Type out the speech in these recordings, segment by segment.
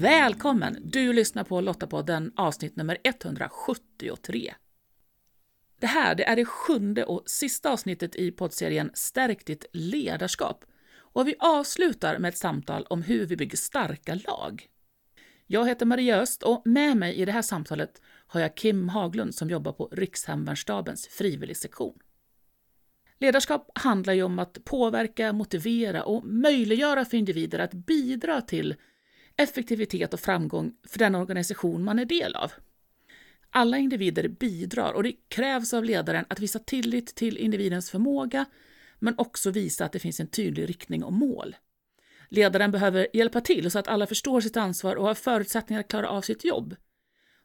Välkommen! Du lyssnar på Lottapodden avsnitt nummer 173. Det här det är det sjunde och sista avsnittet i poddserien Stärk ditt ledarskap. Och vi avslutar med ett samtal om hur vi bygger starka lag. Jag heter Maria Öst och med mig i det här samtalet har jag Kim Haglund som jobbar på Rikshemvärnsstabens frivilligsektion. Ledarskap handlar ju om att påverka, motivera och möjliggöra för individer att bidra till effektivitet och framgång för den organisation man är del av. Alla individer bidrar och det krävs av ledaren att visa tillit till individens förmåga men också visa att det finns en tydlig riktning och mål. Ledaren behöver hjälpa till så att alla förstår sitt ansvar och har förutsättningar att klara av sitt jobb.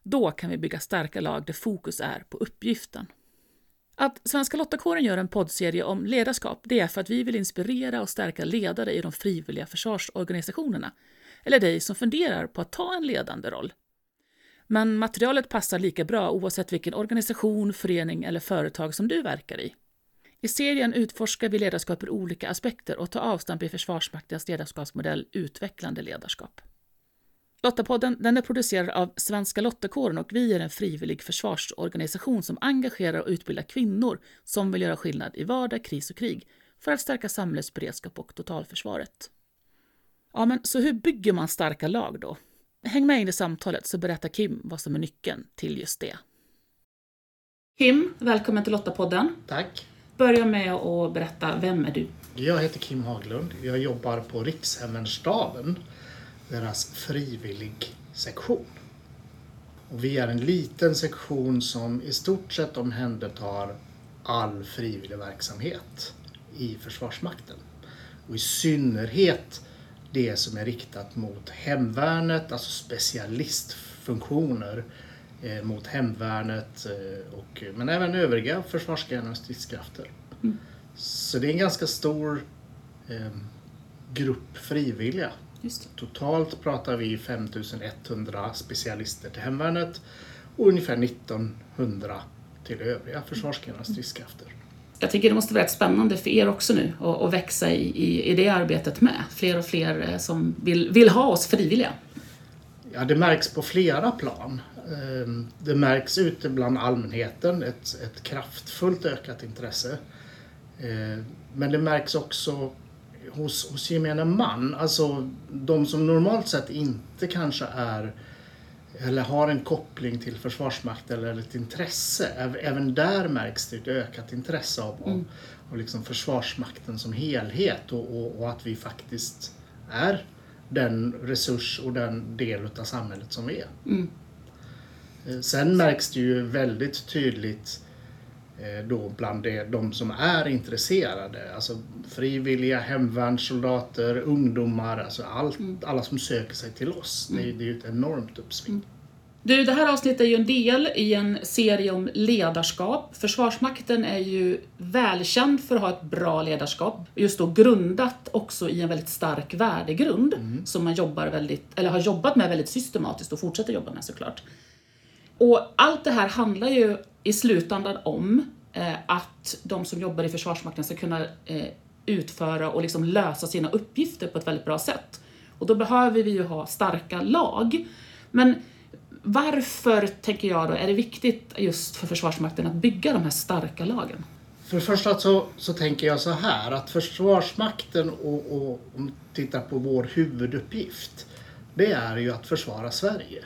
Då kan vi bygga starka lag där fokus är på uppgiften. Att Svenska Lottakåren gör en poddserie om ledarskap det är för att vi vill inspirera och stärka ledare i de frivilliga försvarsorganisationerna eller dig som funderar på att ta en ledande roll. Men materialet passar lika bra oavsett vilken organisation, förening eller företag som du verkar i. I serien utforskar vi ledarskap ur olika aspekter och tar avstamp i Försvarsmaktens ledarskapsmodell Utvecklande ledarskap. Lottapodden den är producerad av Svenska Lottakåren och vi är en frivillig försvarsorganisation som engagerar och utbildar kvinnor som vill göra skillnad i vardag, kris och krig för att stärka samhällets beredskap och totalförsvaret. Ja, men så hur bygger man starka lag då? Häng med in i samtalet så berättar Kim vad som är nyckeln till just det. Kim, välkommen till Lottapodden. Tack. Börja med att berätta, vem är du? Jag heter Kim Haglund. Jag jobbar på Rikshemvärnsstaben, deras frivilligsektion. Och vi är en liten sektion som i stort sett omhändertar all frivillig verksamhet i Försvarsmakten. Och i synnerhet det som är riktat mot hemvärnet, alltså specialistfunktioner eh, mot hemvärnet, eh, och, men även övriga försvarsgrenar och stridskrafter. Mm. Så det är en ganska stor eh, grupp frivilliga. Totalt pratar vi 5100 specialister till hemvärnet och ungefär 1900 till övriga försvarsgrenar och stridskrafter jag tycker det måste vara rätt spännande för er också nu att växa i, i, i, det arbetet med. Fler och fler eh, som vill, vill ha oss frivilliga. Ja, det märks på flera plan. Ehm, det märks ute bland allmänheten, ett, ett kraftfullt ökat intresse. Ehm, men det märks också hos, hos gemene man, alltså de som normalt sett inte kanske är eller har en koppling till Försvarsmakten eller ett intresse. Även där märks det ett ökat intresse av, mm. av liksom Försvarsmakten som helhet och, och, och, att vi faktiskt är den resurs och den del av samhället som vi är. Mm. Eh, sen märks det ju väldigt tydligt då bland det, de som är intresserade. Alltså frivilliga, hemvärnssoldater, ungdomar, alltså allt, mm. alla som söker sig till oss. Mm. Det, det, är ju ett enormt uppsving. Mm. Du, det här avsnittet är ju en del i en serie om ledarskap. Försvarsmakten är ju välkänd för att ha ett bra ledarskap, just då grundat också i en väldigt stark värdegrund mm. som man jobbar väldigt, eller har jobbat med väldigt systematiskt och fortsätter jobba med såklart. Och allt det här handlar ju i slutändan om eh, att de som jobbar i Försvarsmakten ska kunna eh, utföra och liksom lösa sina uppgifter på ett väldigt bra sätt. Och då behöver vi ju ha starka lag. Men varför, tänker jag då, är det viktigt just för Försvarsmakten att bygga de här starka lagen? För det första så, så tänker jag så här att Försvarsmakten och, och om vi tittar på vår huvuduppgift det är ju att försvara Sverige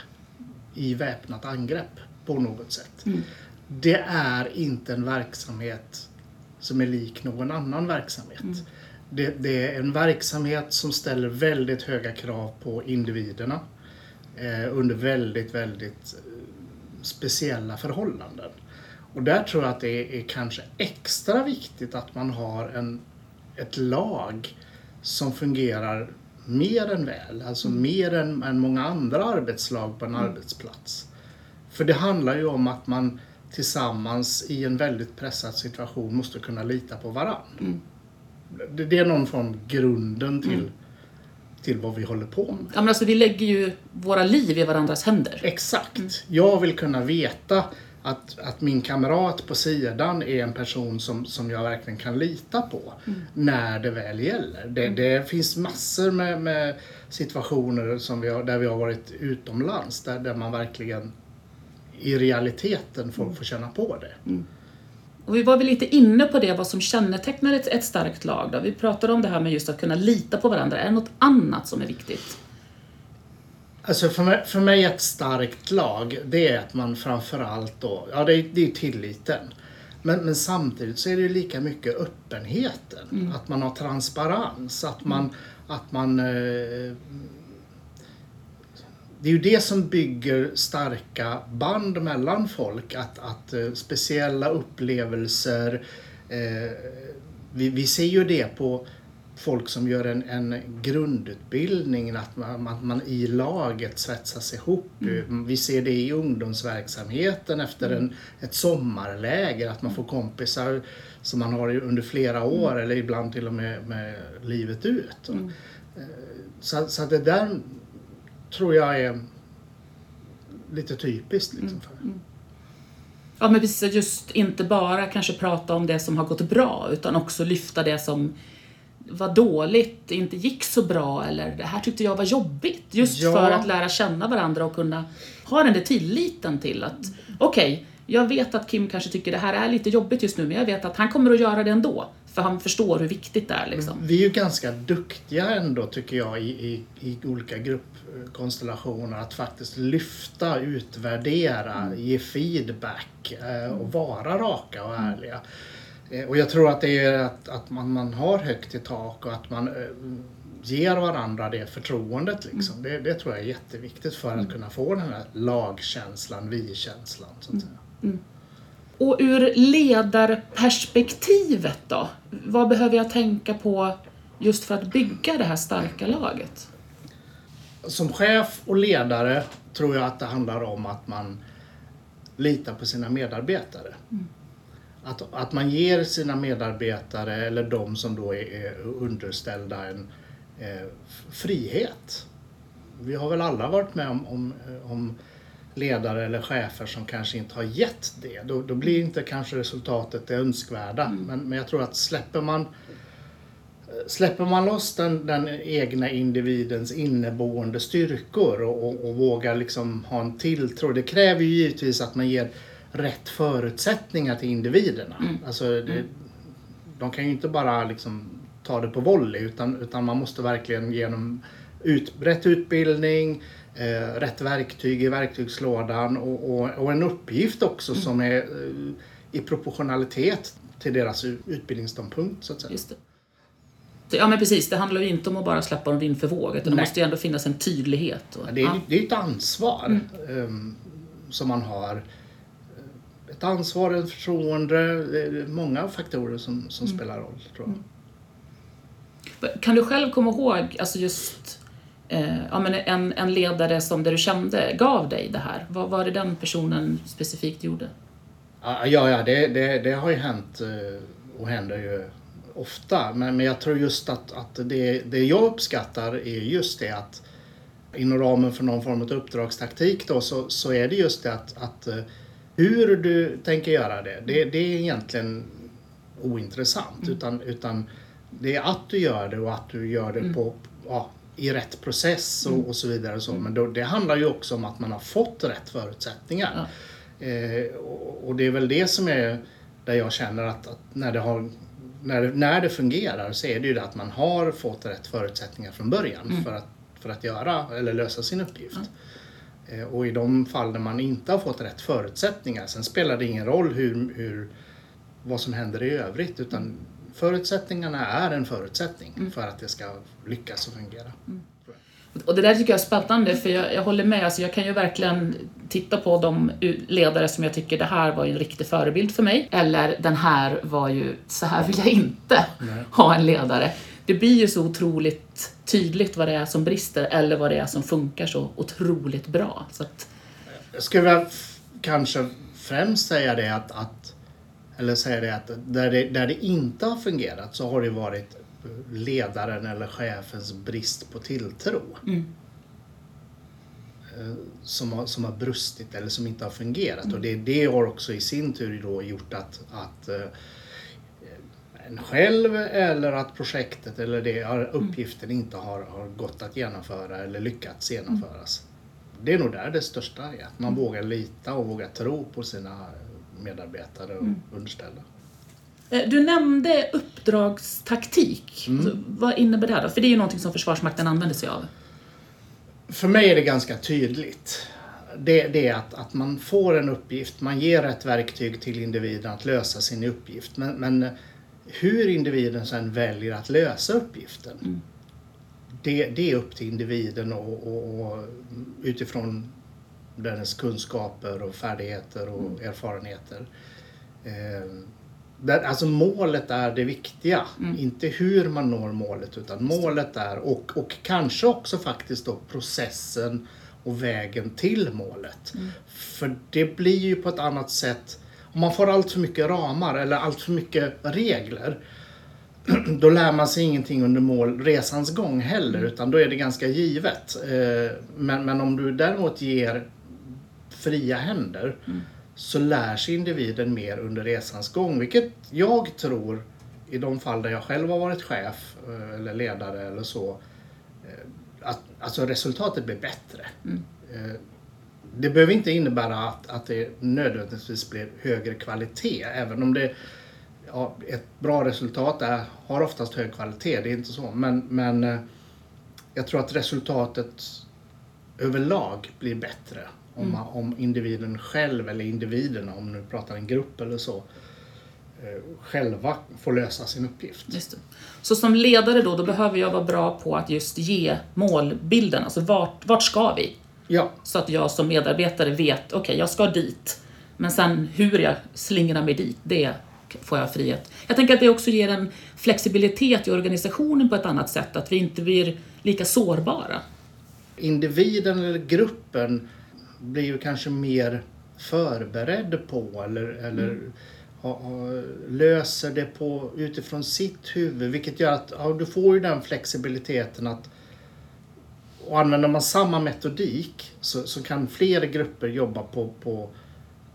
i väpnat angrepp på något sätt. Mm. Det är inte en verksamhet som är lik någon annan verksamhet. Mm. Det, det, är en verksamhet som ställer väldigt höga krav på individerna eh, under väldigt, väldigt eh, speciella förhållanden. Och där tror jag att det är kanske extra viktigt att man har en, ett lag som fungerar mer än väl, alltså mm. mer än, än många andra arbetslag på en mm. arbetsplats. För det handlar ju om att man tillsammans i en väldigt pressad situation måste kunna lita på varandra. Mm. Det, det, är någon form grunden till mm till vad vi håller på med. Ja, men alltså, vi lägger ju våra liv i varandras händer. Exakt. Mm. Jag vill kunna veta att, att min kamrat på sidan är en person som, som jag verkligen kan lita på när det väl gäller. Det, det finns massor med, med situationer som vi har, där vi har varit utomlands där, där man verkligen i realiteten får, får känna på det. Och vi var väl lite inne på det, vad som kännetecknar ett, ett starkt lag. Då. Vi pratade om det här med just att kunna lita på varandra. Är det något annat som är viktigt? Alltså för mig, för mig ett starkt lag, det är att man framförallt då, ja det är, det är tilliten. Men, men samtidigt så är det ju lika mycket öppenheten. Att man har transparens, att man, att man eh, det är ju det som bygger starka band mellan folk. Att, att eh, speciella upplevelser. Eh, vi, vi ser ju det på folk som gör en, en grundutbildning, att man, att man i laget svetsas ihop. Vi ser det i ungdomsverksamheten efter en, ett sommarläger, att man får kompisar som man har under flera år eller ibland till och med, med livet ut. Eh, Så, så det där tror jag är lite typiskt. Liksom för. Ja, men precis. Just inte bara kanske prata om det som har gått bra, utan också lyfta det som var dåligt, inte gick så bra eller det här tyckte jag var jobbigt. Just Ja. för att lära känna varandra och kunna ha den där tilliten till att okej, jag vet att Kim kanske tycker det här är lite jobbigt just nu, men jag vet att han kommer att göra det ändå. För han förstår hur viktigt det är. Liksom. Vi är ju ganska duktiga ändå tycker jag i, i, i olika gruppkonstellationer att faktiskt lyfta, utvärdera, ge feedback eh, och vara raka och ärliga. Eh, och jag tror att det är att, att man, man har högt i tak och att man eh, ger varandra det förtroendet. Liksom. Det, det tror jag är jätteviktigt för att kunna få den här lagkänslan, vi-känslan. Så att säga. Och ur ledarperspektivet då? Vad behöver jag tänka på just för att bygga det här starka laget? Som chef och ledare tror jag att det handlar om att man litar på sina medarbetare. Att, att man ger sina medarbetare, eller de som då är, underställda, en eh, frihet. Vi har väl alla varit med om, om, om ledare eller chefer som kanske inte har gett det. Då, då blir inte kanske resultatet det önskvärda. Men, men jag tror att släpper man Släpper man loss den, den egna individens inneboende styrkor och, och, och vågar liksom ha en tilltro. Det kräver ju givetvis att man ger rätt förutsättningar till individerna. Alltså det, De kan ju inte bara liksom ta det på volley utan, utan man måste verkligen genom ut, rätt utbildning, eh, rätt verktyg i verktygslådan och, och, och en uppgift också som är eh, i proportionalitet till deras utbildningsståndpunkt så att säga. Det. Ja men precis, det handlar ju inte om att bara släppa dem vind för våg, utan det Nej. måste ju ändå finnas en tydlighet. Och, Ja, Det är, ja. det är ett ansvar ehm, som man har. Ett ansvar, ett förtroende, det många faktorer som, som spelar roll tror jag. Kan du själv komma ihåg, alltså just eh, ja, men en, en ledare som där du kände gav dig det här? Vad var det den personen specifikt gjorde? Ja, ja, det, det, det har ju hänt eh, och händer ju ofta. Men, men jag tror just att, att det, det jag uppskattar är just det att inom ramen för någon form av uppdragstaktik då, så, så är det just det att, att eh, hur du tänker göra det, det, det är egentligen ointressant. Utan, utan det är att du gör det och att du gör det på, ja, i rätt process och, och så vidare. Och så. Men då, det handlar ju också om att man har fått rätt förutsättningar. Eh, och, och det är väl det som är där jag känner att, att när, det har, när, det- när det fungerar så är det ju det att man har fått rätt förutsättningar från början för, att, för att göra eller lösa sin uppgift. Eh, och i de fall där man inte har fått rätt förutsättningar, sen spelar det ingen roll hur, hur, vad som händer i övrigt utan förutsättningarna är en förutsättning för att det ska lyckas och fungera. Och det där tycker jag är spännande, för jag, jag håller med. Alltså jag kan ju verkligen titta på de ledare som jag tycker det här var ju en riktig förebild för mig. Eller den här var ju, så här vill jag inte ha en ledare. Det blir ju så otroligt tydligt vad det är som brister eller vad det är som funkar så otroligt bra. Så att, Jag skulle väl kanske främst säga det att, att eller säga det att där det, där det inte har fungerat så har det varit ledaren eller chefens brist på tilltro. eh, som har, som har brustit eller som inte har fungerat. Och det, det har också i sin tur då gjort att, att eh, en själv eller att projektet eller det, uppgiften inte har, har gått att genomföra eller lyckats genomföras. Det är nog där det största är. Att man vågar lita och vågar tro på sina medarbetare och underställda. Eh, Du nämnde uppdragstaktik. Alltså, vad innebär det då? För det är ju någonting som Försvarsmakten använder sig av. För mig är det ganska tydligt. Det, det är att, att man får en uppgift, man ger ett verktyg till individen att lösa sin uppgift. Men, men hur individen sen väljer att lösa uppgiften, det, det är upp till individen och, och, och utifrån dennes kunskaper och färdigheter och erfarenheter. Eh, där, alltså målet är det viktiga, inte hur man når målet utan målet är och, och kanske också faktiskt då processen och vägen till målet. För det blir ju på ett annat sätt, om man får allt för mycket ramar eller allt för mycket regler då lär man sig ingenting under mål, resans gång heller utan då är det ganska givet. Eh, Men, men om du däremot ger fria händer så lär sig individen mer under resans gång. Vilket jag tror i de fall där jag själv har varit chef eh, eller ledare eller så. eh, Att, alltså resultatet blir bättre. Eh, Det behöver inte innebära att, att det nödvändigtvis blir högre kvalitet. Även om det ja, ett bra resultat är, har oftast hög kvalitet. Det är inte så. Men, men jag tror att resultatet överlag blir bättre om, man, om individen själv, eller individerna, om du pratar en grupp eller så, eh, själva får lösa sin uppgift. Så som ledare då, då behöver jag vara bra på att just ge målbilden. Alltså vart, vart ska vi? Ja, Så att jag som medarbetare vet, okej, jag ska dit. Men sen hur jag slingrar mig dit, det får jag frihet. Jag tänker att det också ger en flexibilitet i organisationen på ett annat sätt, att vi inte blir lika sårbara. individen eller gruppen blir ju kanske mer förberedd på eller, eller ha, ha, löser det på, utifrån sitt huvud. Vilket gör att ja, du får ju den flexibiliteten att och använder man samma metodik så, så kan fler grupper jobba på, på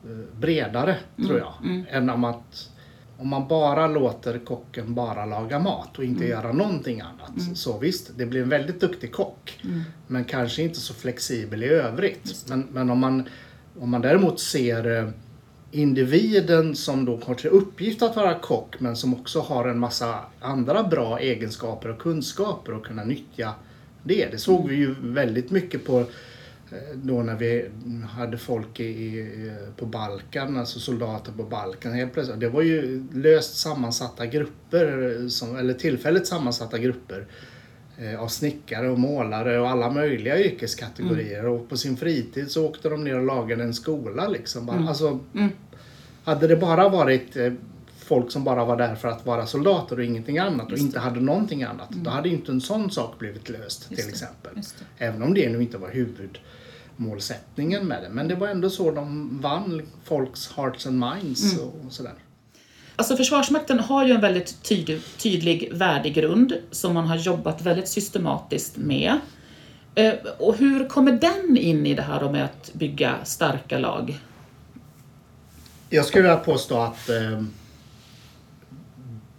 eh, bredare, tror jag. Än om att om man bara låter kocken bara laga mat och inte göra någonting annat. Så visst, det blir en väldigt duktig kock. Men kanske inte så flexibel i övrigt. Men, men om, man, om man däremot ser eh, individen som då har till uppgift att vara kock men som också har en massa andra bra egenskaper och kunskaper och kunna nyttja det. Det såg vi ju väldigt mycket på då när vi hade folk i, på Balkan, alltså soldater på Balkan helt plötsligt. Det var ju löst sammansatta grupper, eh, som, eller tillfälligt sammansatta grupper eh, av snickare och målare och alla möjliga yrkeskategorier. Och på sin fritid så åkte de ner och lagade en skola liksom. Bara, Alltså, hade det bara varit eh, folk som bara var där för att vara soldater och ingenting annat och inte hade någonting annat. Då hade inte en sån sak blivit löst till det, exempel. just. Även om det nu inte var huvudmålsättningen med det. Men det var ändå så de vann folks hearts and minds och sådär. Alltså Försvarsmakten har ju en väldigt tydlig, tydlig värdegrund som man har jobbat väldigt systematiskt med. Eh, Och hur kommer den in i det här med att bygga starka lag? Jag skulle vilja påstå att eh,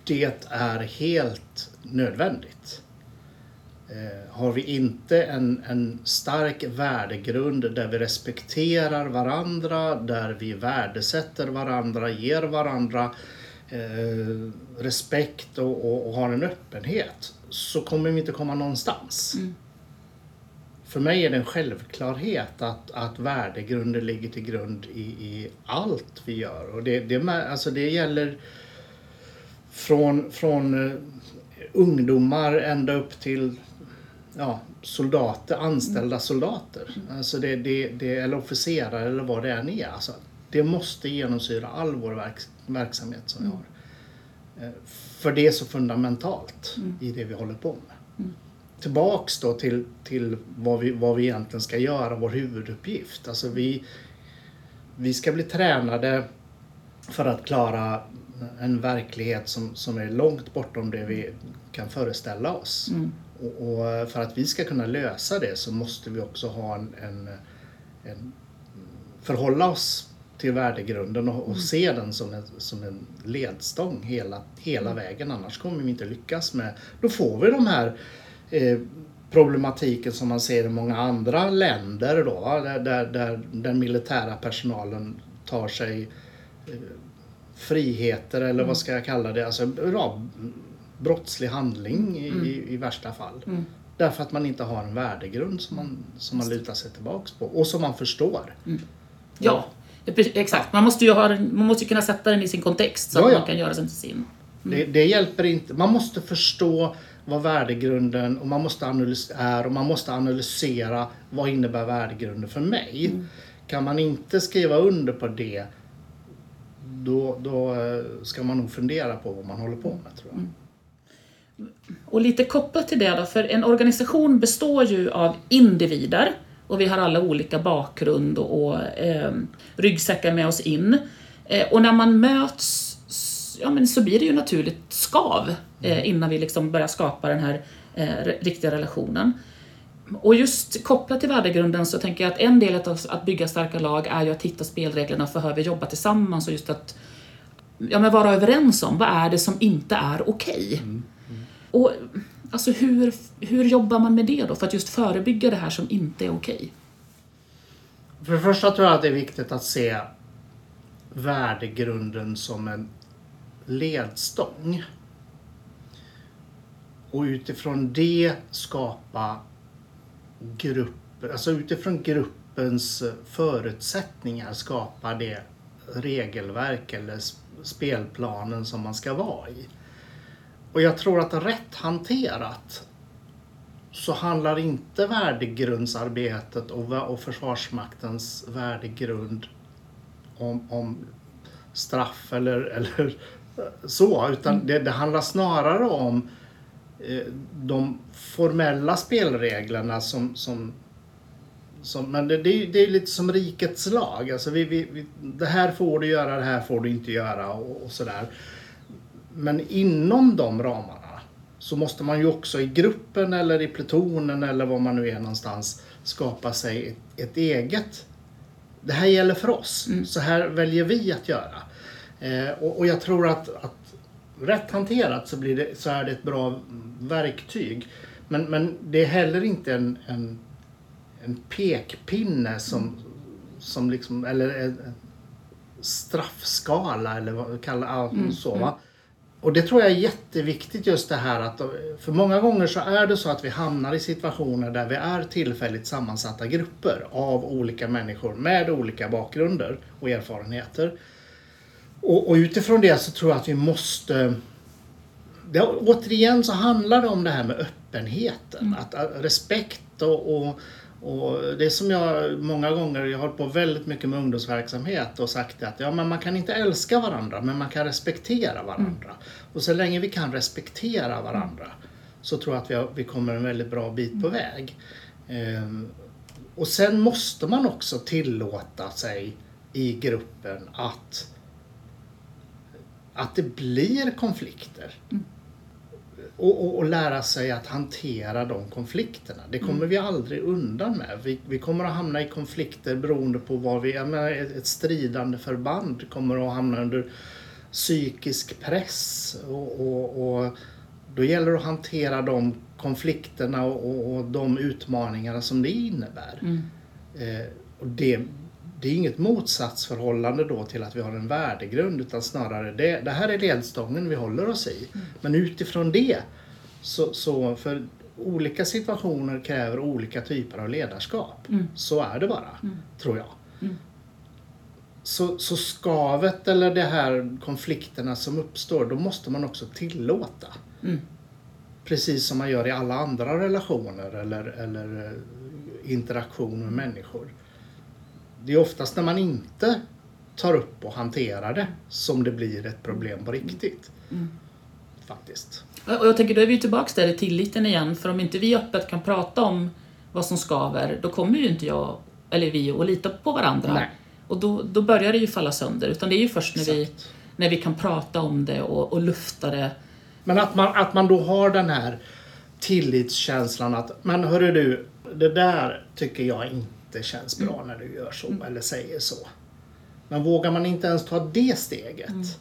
det är helt nödvändigt. Eh, har vi inte en, en stark värdegrund där vi respekterar varandra, där vi värdesätter varandra, ger varandra eh, respekt och, och, och har en öppenhet så kommer vi inte komma någonstans. För mig är det en självklarhet att, att värdegrunden ligger till grund i, i allt vi gör. Och det, det, alltså det gäller från, från eh, ungdomar ända upp till ja, soldater, anställda soldater. Alltså det, det, det, eller officerare eller vad det än är. Alltså, det måste genomsyra all vår verk, verksamhet som vi har. Eh, För det är så fundamentalt i det vi håller på med. Tillbaks då till, till vad, vi, vad vi egentligen ska göra, vår huvuduppgift. Alltså vi, vi ska bli tränade för att klara en verklighet som, som är långt bortom det vi kan föreställa oss. Och, och för att vi ska kunna lösa det så måste vi också ha en, en, en förhålla oss till värdegrunden och, och se den som en, som en ledstång hela, hela vägen. Annars kommer vi inte lyckas med... Då får vi de här eh, problematiken som man ser i många andra länder då, där, där, där den militära personalen tar sig friheter eller vad ska jag kalla det, alltså ja, brottslig handling i, Mm. i, i värsta fall. Mm. Därför att man inte har en värdegrund som man, som man lutar sig tillbaks på och som man förstår. Ja, det- exakt. Man måste ju ha, man måste ju kunna sätta den i sin kontext så Ja, att ja. man kan göra den till sin. Det, det hjälper inte. Man måste förstå vad värdegrunden och man måste är och man måste analysera vad innebär värdegrunden för mig. Kan man inte skriva under på det då, då eh, ska man nog fundera på vad man håller på med tror jag. Och lite kopplat till det då, för en organisation består ju av individer och vi har alla olika bakgrund och, och eh, ryggsäckar med oss in. Eh, och när man möts ja, men så blir det ju naturligt skav eh, innan vi liksom börjar skapa den här eh, riktiga relationen. Och just kopplat till värdegrunden så tänker jag att en del av att bygga starka lag är ju att hitta spelreglerna för hur vi jobbar tillsammans och just att ja, men vara överens om vad är det som inte är okej. Och alltså hur, hur jobbar man med det då för att just förebygga det här som inte är okej? För det första tror jag att det är viktigt att se värdegrunden som en ledstång. Och utifrån det skapa grupper, alltså utifrån gruppens förutsättningar skapa det regelverk eller spelplanen som man ska vara i. Och jag tror att rätt hanterat så handlar inte värdegrundsarbetet och, Försvarsmaktens värdegrund om, om straff eller, eller så, utan det, det handlar snarare om de formella spelreglerna som, som, som men det, det, är- det är lite som rikets lag. Alltså vi, vi, vi, det här får du göra, det här får du inte göra och, och sådär. Men inom de ramarna så måste man ju också i gruppen eller i plutonen eller var man nu är någonstans skapa sig ett, ett eget. Det här gäller för oss. Så här väljer vi att göra. Eh, och, och jag tror att, att rätt hanterat så, blir det, så är det ett bra verktyg. Men, men det är heller inte en, en, en pekpinne som, som liksom, eller en straffskala eller vad kallar ja, så va. Och det tror jag är jätteviktigt just det här att för många gånger så är det så att vi hamnar i situationer där vi är tillfälligt sammansatta grupper av olika människor med olika bakgrunder och erfarenheter. Och, och utifrån det så tror jag att vi måste det, återigen så handlar det om det här med öppenheten. Att, att respekt och, och, och det som jag många gånger, jag har hållit på väldigt mycket med ungdomsverksamhet och sagt att ja, men man kan inte älska varandra men man kan respektera varandra. Och så länge vi kan respektera varandra så tror jag att vi, har, vi kommer en väldigt bra bit på väg. Ehm, och sen måste man också tillåta sig i gruppen att att det blir konflikter. Och, och, och lära sig att hantera de konflikterna. Det kommer vi aldrig undan med. Vi, vi kommer att hamna i konflikter beroende på vad vi... Jag menar, ett, stridande förband kommer att hamna under psykisk press. Och, och, då gäller det att hantera de konflikterna och, och, och de utmaningarna som det innebär. Eh, och det, det är inget motsatsförhållande då till att vi har en värdegrund utan snarare det, det här är ledstången vi håller oss i. Men utifrån det så, så för olika situationer kräver olika typer av ledarskap. Så är det bara, tror jag. Så, så skavet eller det här konflikterna som uppstår, då måste man också tillåta. Precis som man gör i alla andra relationer eller, eller eh, interaktion med människor. Det är oftast när man inte tar upp och hanterar det som det blir ett problem på riktigt. Faktiskt. Och jag tänker, då är vi tillbaka där i tilliten igen, för om inte vi öppet kan prata om vad som skaver, då kommer ju inte jag, eller vi, att lita på varandra. Nej. Och då, då börjar det ju falla sönder, utan det är ju först när vi, när vi kan prata om det och, och lufta det. Men att man, att man då har den här tillitskänslan att, men hörru du, det där tycker jag inte känns bra när du gör så eller säger så. Men vågar man inte ens ta det steget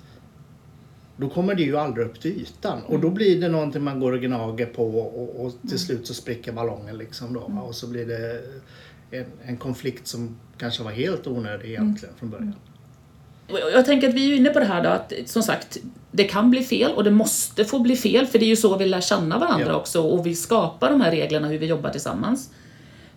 då kommer det ju aldrig upp till ytan. Och då blir det någonting man går och gnager på och, och till slut så spricker ballongen liksom då och så blir det en, en konflikt som kanske var helt onödig egentligen från början. Jag tänker att vi är inne på det här då att som sagt, det kan bli fel och det måste få bli fel för det är ju så vi lär känna varandra Ja. också och vi skapar de här reglerna hur vi jobbar tillsammans.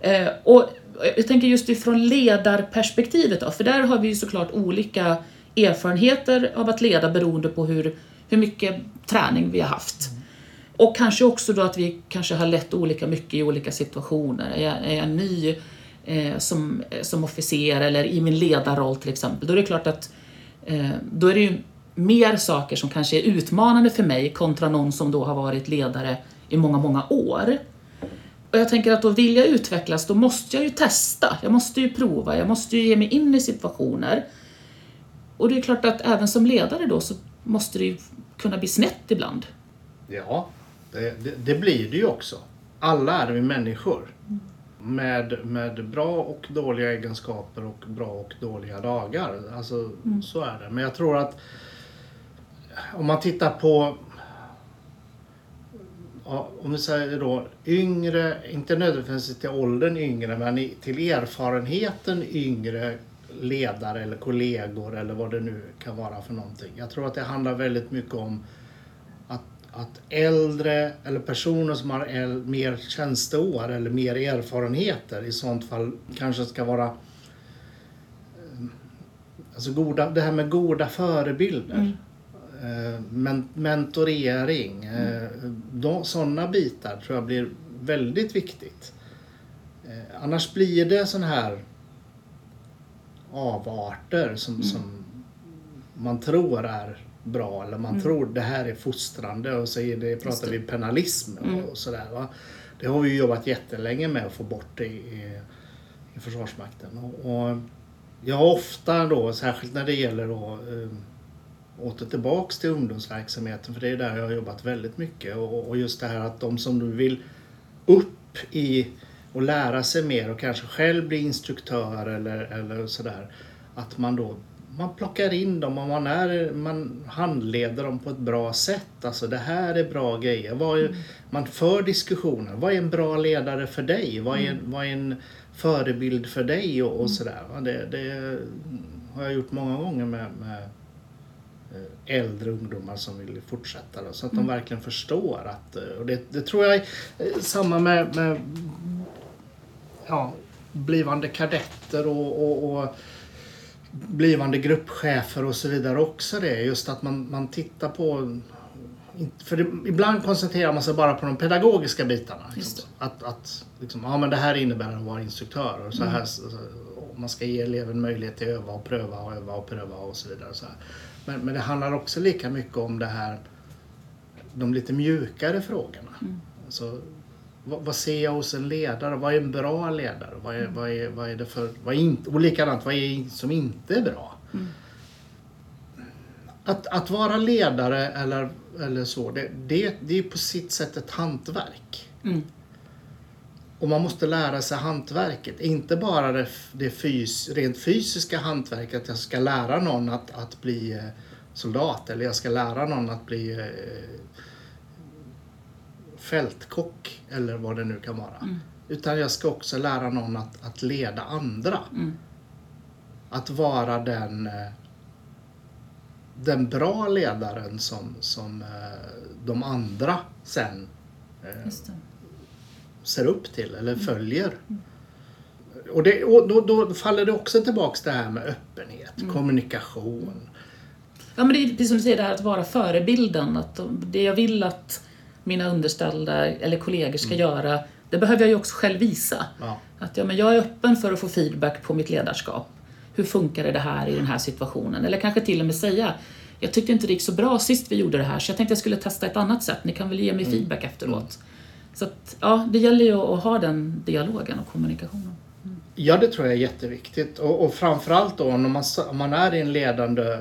Eh, och jag tänker just ifrån ledarperspektivet då, för där har vi ju såklart olika erfarenheter av att leda beroende på hur, hur mycket träning vi har haft. Och kanske också då att vi kanske har lett olika mycket i olika situationer. Är jag, är jag ny eh, som, som officer eller i min ledarroll till exempel, då är det klart att eh, då är det ju mer saker som kanske är utmanande för mig kontra någon som då har varit ledare i många, många år. Och jag tänker att då vill jag utvecklas, då måste jag ju testa. Jag måste ju prova, jag måste ju ge mig in i situationer. Och det är klart att även som ledare då så måste det ju kunna bli snett ibland. Ja, det, det, blir det ju också. Alla är vi människor. Med, med bra och dåliga egenskaper och bra och dåliga dagar. Alltså, så är det. Men jag tror att om man tittar på ja, om vi säger då yngre, inte nödvändigtvis till åldern yngre, men till erfarenheten yngre ledare eller kollegor eller vad det nu kan vara för någonting. Jag tror att det handlar väldigt mycket om att, att äldre eller personer som har äl, mer tjänsteår eller mer erfarenheter i sånt fall kanske ska vara eh, Alltså goda, det här med goda förebilder. Mm men, mentorering. Eh, de, sådana bitar tror jag blir väldigt viktigt. Eh, annars blir det sån här avarter som, som man tror är bra eller man tror det här är fostrande och så är det, pratar vi penalism och, och sådär. Va? Det har vi jobbat jättelänge med att få bort i, i, i Försvarsmakten. Och, och jag har ofta då, särskilt när det gäller då eh, åter tillbaks till ungdomsverksamheten för det är där jag har jobbat väldigt mycket och, och just det här att de som nu vill upp i och lära sig mer och kanske själv bli instruktör eller, eller sådär. Att man då man plockar in dem och man, är, man handleder dem på ett bra sätt. Alltså det här är bra grejer. Vad är, Man för diskussioner. Vad är en bra ledare för dig? Vad är, vad är en förebild för dig? Och, och sådär. va. Det, det har jag gjort många gånger med, med äldre ungdomar som vill fortsätta. Då, så att de verkligen förstår att, eh, och det, det tror jag är eh, samma med, med ja, blivande kadetter och, och, och blivande gruppchefer och så vidare också det. Just att man, man tittar på för det, ibland koncentrerar man sig bara på de pedagogiska bitarna. Liksom. Att, att liksom, ja, men det här innebär att vara instruktör. Och så här, så, så, och man ska ge eleven möjlighet till att öva och pröva och öva och pröva och så vidare. Så här. Men, men det handlar också lika mycket om det här de lite mjukare frågorna. Alltså, vad, vad ser jag hos en ledare? Vad är en bra ledare? Vad är, vad är, vad är det för... Vad är inte, och likadant, vad är som inte är bra? Att, att vara ledare eller, eller så, det, det, det är på sitt sätt ett hantverk. Mm. Och man måste lära sig hantverket. Inte bara det, det fys, rent fysiska hantverket, att jag ska lära någon att, att bli eh, soldat eller jag ska lära någon att bli eh, fältkock eller vad det nu kan vara. Utan jag ska också lära någon att, att leda andra. Mm. Att vara den, eh, den bra ledaren som, som eh, de andra sen. ser upp till eller följer. Och, det, och då, då faller det också tillbaks det här med öppenhet, kommunikation. Ja, men det är precis som du säger, det här att vara förebilden. Att de- det jag vill att mina underställda eller kollegor ska göra, det behöver jag ju också själv visa. Ja. Att ja, men jag är öppen för att få feedback på mitt ledarskap. Hur funkar det här i den här situationen? Eller kanske till och med säga, jag tyckte inte det gick så bra sist vi gjorde det här, så jag tänkte jag skulle testa ett annat sätt. Ni kan väl ge mig feedback efteråt? Så att, ja, det gäller ju att ha den dialogen och kommunikationen. Ja, det tror jag är jätteviktigt. Och, och framförallt då om man, om man är i en ledande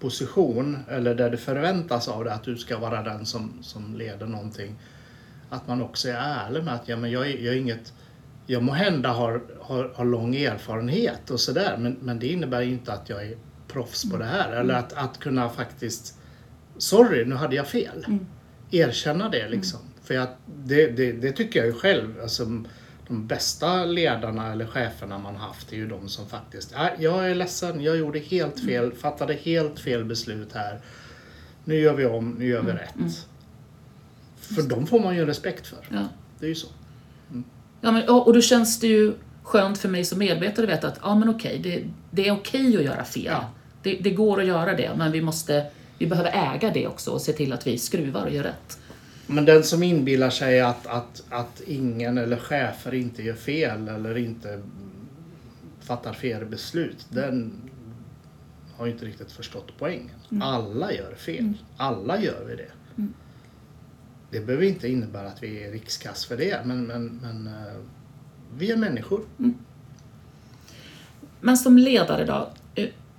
position eller där det förväntas av dig att du ska vara den som, som leder någonting. att man också är ärlig med att ja, men jag, är, jag är inget jag må hända har, har, har lång erfarenhet och sådär men, men det innebär inte att jag är proffs på det här. Eller att, att kunna faktiskt Sorry, nu hade jag fel. Mm. Erkänna det liksom. För jag, det, det, det tycker jag ju själv. Alltså, de bästa ledarna eller cheferna man haft är ju de som faktiskt, "Nej, jag är ledsen, jag gjorde helt fel, fattade helt fel beslut här. Nu gör vi om, nu gör vi rätt. För de får man ju respekt för. Ja. Det är ju så. Ja, men, och och då känns det ju skönt för mig som medvetare att veta att ja, men okej, det, det är okej att göra fel. Ja. Det, det går att göra det, men vi, måste, vi behöver äga det också och se till att vi skruvar och gör rätt. Men den som inbillar sig att, att, att ingen eller chefer inte gör fel eller inte fattar fel beslut, den har inte riktigt förstått poängen. Alla gör fel. Alla gör vi det. Det behöver inte innebära att vi är rikskass för det, men, men, men eh, vi är människor. Men som ledare då,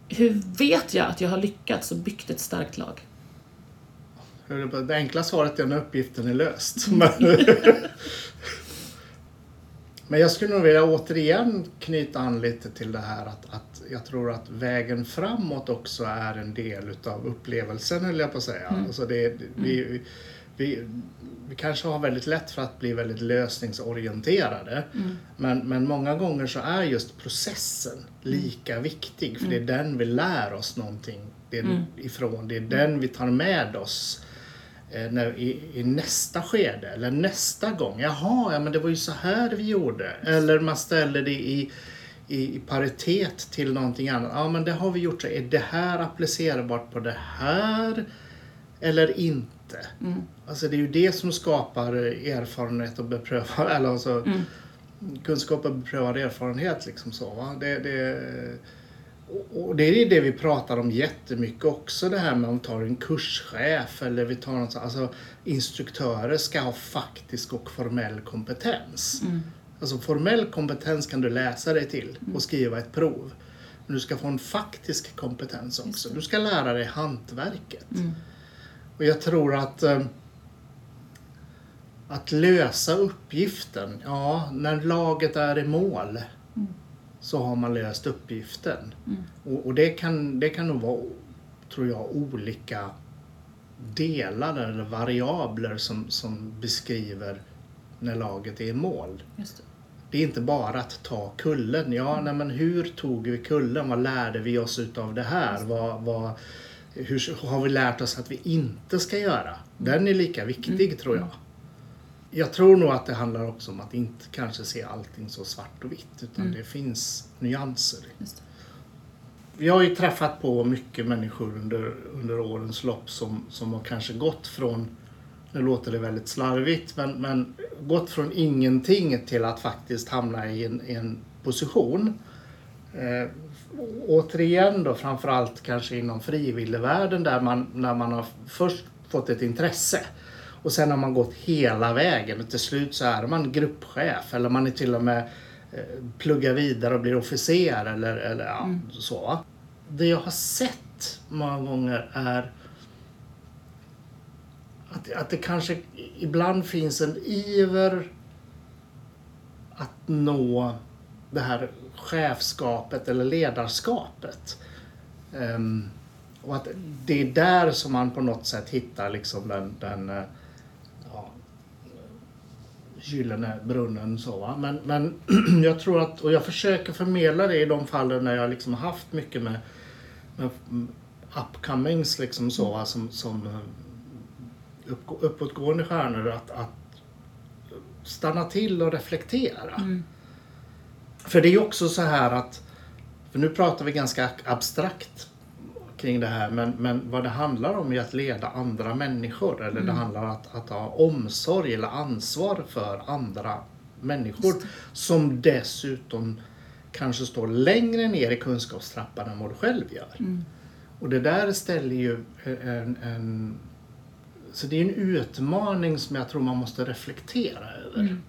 hur vet jag att jag har lyckats och byggt ett starkt lag? Det enkla svaret är när uppgiften är löst. Men, men jag skulle nog vilja återigen knyta an lite till det här att, att jag tror att vägen framåt också är en del utav upplevelsen höll jag på att säga. Alltså det, vi, vi, vi kanske har väldigt lätt för att bli väldigt lösningsorienterade. Men, men många gånger så är just processen lika viktig. För det är den vi lär oss någonting det är ifrån. Det är den vi tar med oss eh, när, i, i nästa skede eller nästa gång. Jaha, ja, men det var ju så här vi gjorde. Eller man ställer det i, i, paritet till någonting annat. Ja, men det har vi gjort så. Är det här applicerbart på det här eller inte? Alltså det är ju det som skapar erfarenhet och beprövad, eller alltså kunskap och beprövad erfarenhet liksom så. Va? Det, det, och- det är det vi pratar om jättemycket också det här med om vi tar en kurschef eller vi tar något så, alltså instruktörer ska ha faktisk och formell kompetens. Alltså formell kompetens kan du läsa dig till och skriva ett prov. Men du ska få en faktisk kompetens också. Du ska lära dig hantverket. Och jag tror att eh, att lösa uppgiften, ja, när laget är i mål så har man löst uppgiften. Och, och det, kan, det kan nog vara, tror jag, olika delar eller variabler som, som beskriver när laget är i mål. Det. Det är inte bara att ta kullen. Ja, nej, men hur tog vi kullen? Vad lärde vi oss utav det här? Vad, vad, hur har vi lärt oss att vi inte ska göra? Den är lika viktig tror jag. Jag tror nog att det handlar också om att inte kanske se allting så svart och vitt utan det finns nyanser. Vi har ju träffat på mycket människor under, under årens lopp som, som har kanske gått från, nu låter det väldigt slarvigt, men, men gått från ingenting till att faktiskt hamna i en, i en position. Eh, återigen då framförallt kanske inom frivilligvärlden där man, när man har först fått ett intresse och sen har man gått hela vägen och till slut så är man gruppchef eller man är till och med eh, pluggar vidare och blir officer eller, eller ja, så. va. Det jag har sett många gånger är att, att det kanske ibland finns en iver att nå det här chefskapet eller ledarskapet. Um, och att det är där som man på något sätt hittar liksom den, den eh, ja, gyllene brunnen. Så, va? Men, men jag tror att, och jag försöker förmedla det i de fallen när jag liksom har haft mycket med, med upcomings liksom så, va? som, som eh, upp, uppåtgående stjärnor att, att stanna till och reflektera. Mm. För det är ju också så här att, för nu pratar vi ganska abstrakt kring det här, men, men vad det handlar om är att leda andra människor. Eller det handlar om att, att ha omsorg eller ansvar för andra människor. Som dessutom kanske står längre ner i kunskapstrappan än vad du själv gör. Och det där ställer ju en, en... Så det är en utmaning som jag tror man måste reflektera över. Ehm,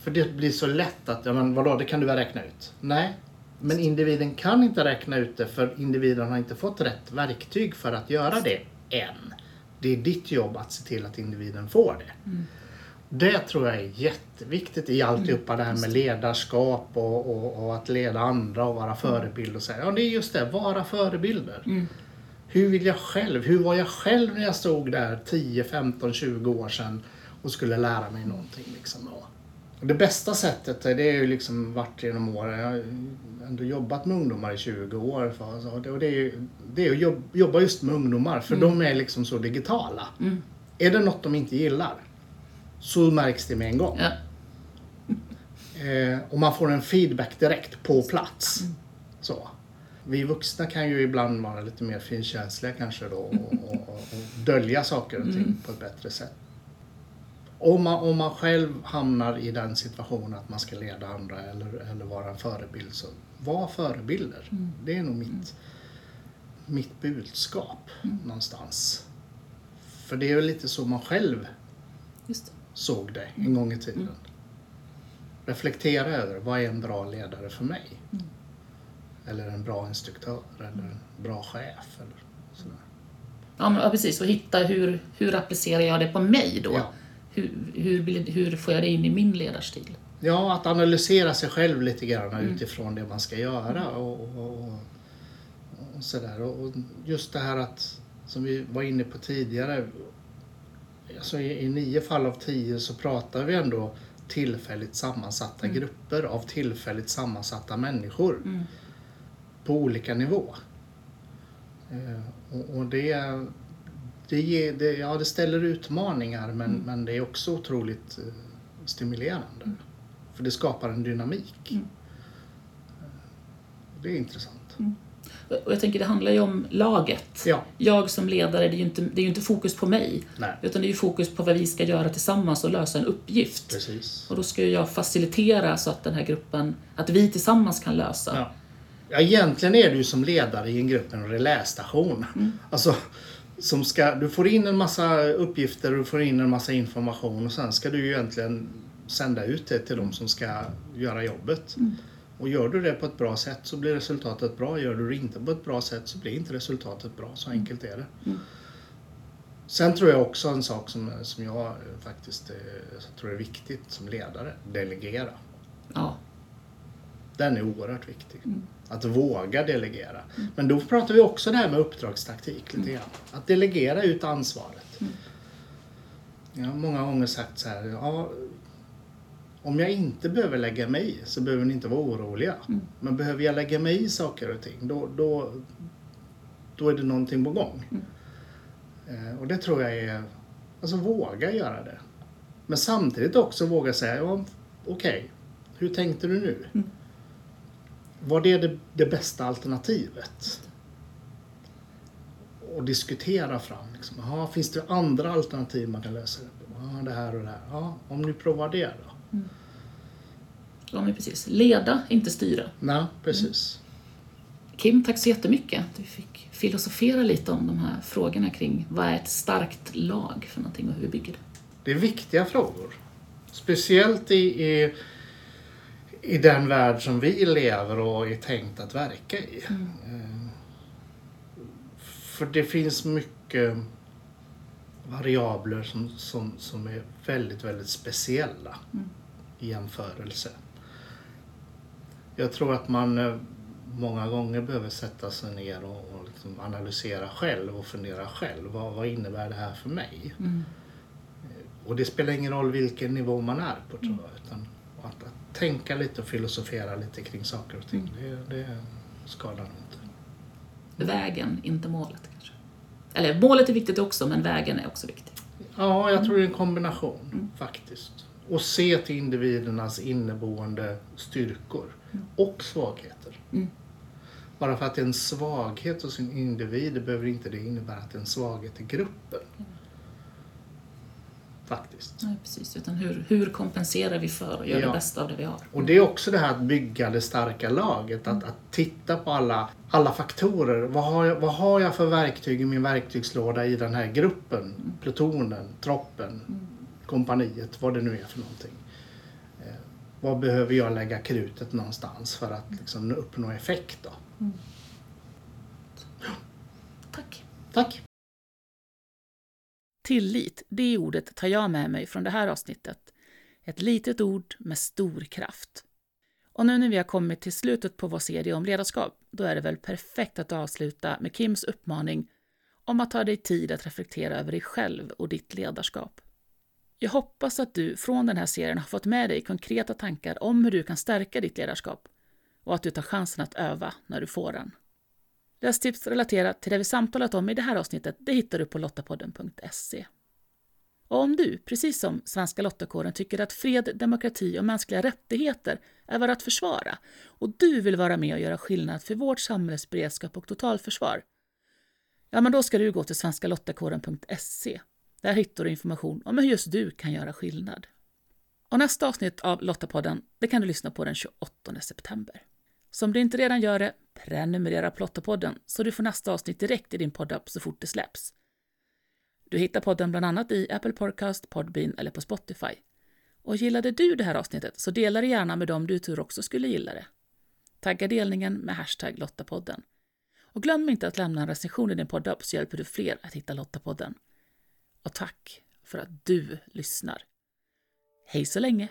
För det blir så lätt att, ja men vadå, det kan du väl räkna ut? Nej, men individen kan inte räkna ut det för individen har inte fått rätt verktyg för att göra det än. Det är ditt jobb att se till att individen får det. Det tror jag är jätteviktigt i alltihopa det här med ledarskap och, och, och att leda andra och vara förebild och säga ja det är just det, vara förebilder. Hur vill jag själv? Hur var jag själv när jag stod där 10, 15, 20 år sedan och skulle lära mig någonting? Liksom. Och det bästa sättet det är ju liksom varit genom åren. Jag har ändå jobbat med ungdomar i 20 år. För, och det är, ju, det är att jobb- jobba just med ungdomar för de är liksom så digitala. Är det något de inte gillar så märks det med en gång. Ja. Eh, och man får en feedback direkt på plats. Så. Vi vuxna kan ju ibland vara lite mer finkänsliga kanske då och, och, och, och dölja saker och ting på ett bättre sätt. Om man, om man själv hamnar i den situationen att man ska leda andra eller, eller vara en förebild så var förebilder. Det är nog mitt, mitt budskap någonstans. För det är ju lite så man själv det. såg det en gång i tiden. Reflektera över vad är en bra ledare för mig? Eller en bra instruktör eller en bra chef. Eller sådär. Ja, men, ja, precis. Och hitta hur, hur applicerar jag det på mig då? Ja. Hur, hur, hur får jag det in i min ledarstil? Ja, att analysera sig själv lite grann utifrån det man ska göra. Och, och, och, och sådär. Och just det här att, som vi var inne på tidigare, alltså i, i nio fall av tio så pratar vi ändå tillfälligt sammansatta grupper av tillfälligt sammansatta människor på olika nivå. Eh, och, och det, det, ger, det, ja, det ställer utmaningar men, men det är också otroligt eh, stimulerande. För det skapar en dynamik. Eh, Det är intressant. Och jag tänker, det handlar ju om laget. Ja. Jag som ledare, det är ju inte, det är inte fokus på mig. Nej. Utan det är ju fokus på vad vi ska göra tillsammans och lösa en uppgift. Precis. Och då ska ju jag facilitera så att den här gruppen, att vi tillsammans kan lösa. Ja. Ja, egentligen är du som ledare i en grupp en relästation. Alltså, som ska, du får in en massa uppgifter och du får in en massa information och sen ska du ju egentligen sända ut det till de som ska göra jobbet. Och gör du det på ett bra sätt så blir resultatet bra. Gör du det inte på ett bra sätt så blir inte resultatet bra. Så enkelt är det. Sen tror jag också en sak som, som jag faktiskt eh, tror är viktigt som ledare. Delegera. Ja. Den är oerhört viktig. Att våga delegera. Men då pratar vi också det här med uppdragstaktik lite grann. Att delegera ut ansvaret. Jag har många gånger sagt så här. Ja, om jag inte behöver lägga mig i så behöver ni inte vara oroliga. Men behöver jag lägga mig i saker och ting då, då, då är det någonting på gång. Eh, och det tror jag är... Alltså våga göra det. Men samtidigt också våga säga, ja, okej, hur tänkte du nu? Var det, det det bästa alternativet? Och diskutera fram. Liksom, aha, finns det andra alternativ man kan lösa det på? Ja, det här och det här. Ja, om ni provar det då? ja, men precis. Leda, inte styra. Nej, precis. Kim, tack så jättemycket. Du fick filosofera lite om de här frågorna kring vad är ett starkt lag för någonting och hur vi bygger det. Det är viktiga frågor. Speciellt i, i, i den värld som vi lever och är tänkt att verka i. Eh, För det finns mycket variabler som, som, som är väldigt, väldigt speciella i jämförelse. Jag tror att man eh, många gånger behöver sätta sig ner och, och liksom analysera själv och fundera själv. Vad, vad innebär det här för mig? Och det spelar ingen roll vilken nivå man är på tror jag. Utan att tänka lite och filosofera lite kring saker och ting. Det, det skadar inte. Vägen, inte målet kanske. Eller målet är viktigt också, men vägen är också viktig. Ja, jag tror det är en kombination faktiskt. Och se till individernas inneboende styrkor och svagheter. Bara för att det är en svaghet hos en individ behöver inte det innebära att det är en svaghet i gruppen. Faktiskt. Nej, precis. Utan hur, hur kompenserar vi för och gör Ja. det bästa av det vi har? Och det är också det här att bygga det starka laget. Att, att titta på alla, alla faktorer. Vad har, jag, vad har jag för verktyg i min verktygslåda i den här gruppen? Plutonen, troppen, kompaniet, vad det nu är för någonting. Eh, vad behöver jag lägga krutet någonstans för att liksom, uppnå effekt då? Tack. Tack! Tillit, det ordet tar jag med mig från det här avsnittet. Ett litet ord med stor kraft. Och nu när vi har kommit till slutet på vår serie om ledarskap, då är det väl perfekt att avsluta med Kims uppmaning om att ta dig tid att reflektera över dig själv och ditt ledarskap. Jag hoppas att du från den här serien har fått med dig konkreta tankar om hur du kan stärka ditt ledarskap och att du tar chansen att öva när du får den. Lästips relaterat till det vi samtalat om i det här avsnittet det hittar du på lottapodden.se. Och om du, precis som Svenska Lottakåren, tycker att fred, demokrati och mänskliga rättigheter är värda att försvara och du vill vara med och göra skillnad för vårt samhälles beredskap och totalförsvar, ja, men då ska du gå till svenskalottakåren.se. Där hittar du information om hur just du kan göra skillnad. Och nästa avsnitt av Lottapodden det kan du lyssna på den 28 september. Så om du inte redan gör det, prenumerera på Lottapodden så du får nästa avsnitt direkt i din poddapp så fort det släpps. Du hittar podden bland annat i Apple Podcast, Podbean eller på Spotify. Och gillade du det här avsnittet så dela det gärna med dem du tror också skulle gilla det. Tagga delningen med hashtag Lottapodden. Och glöm inte att lämna en recension i din poddapp så hjälper du fler att hitta Lottapodden. Och tack för att du lyssnar. Hej så länge!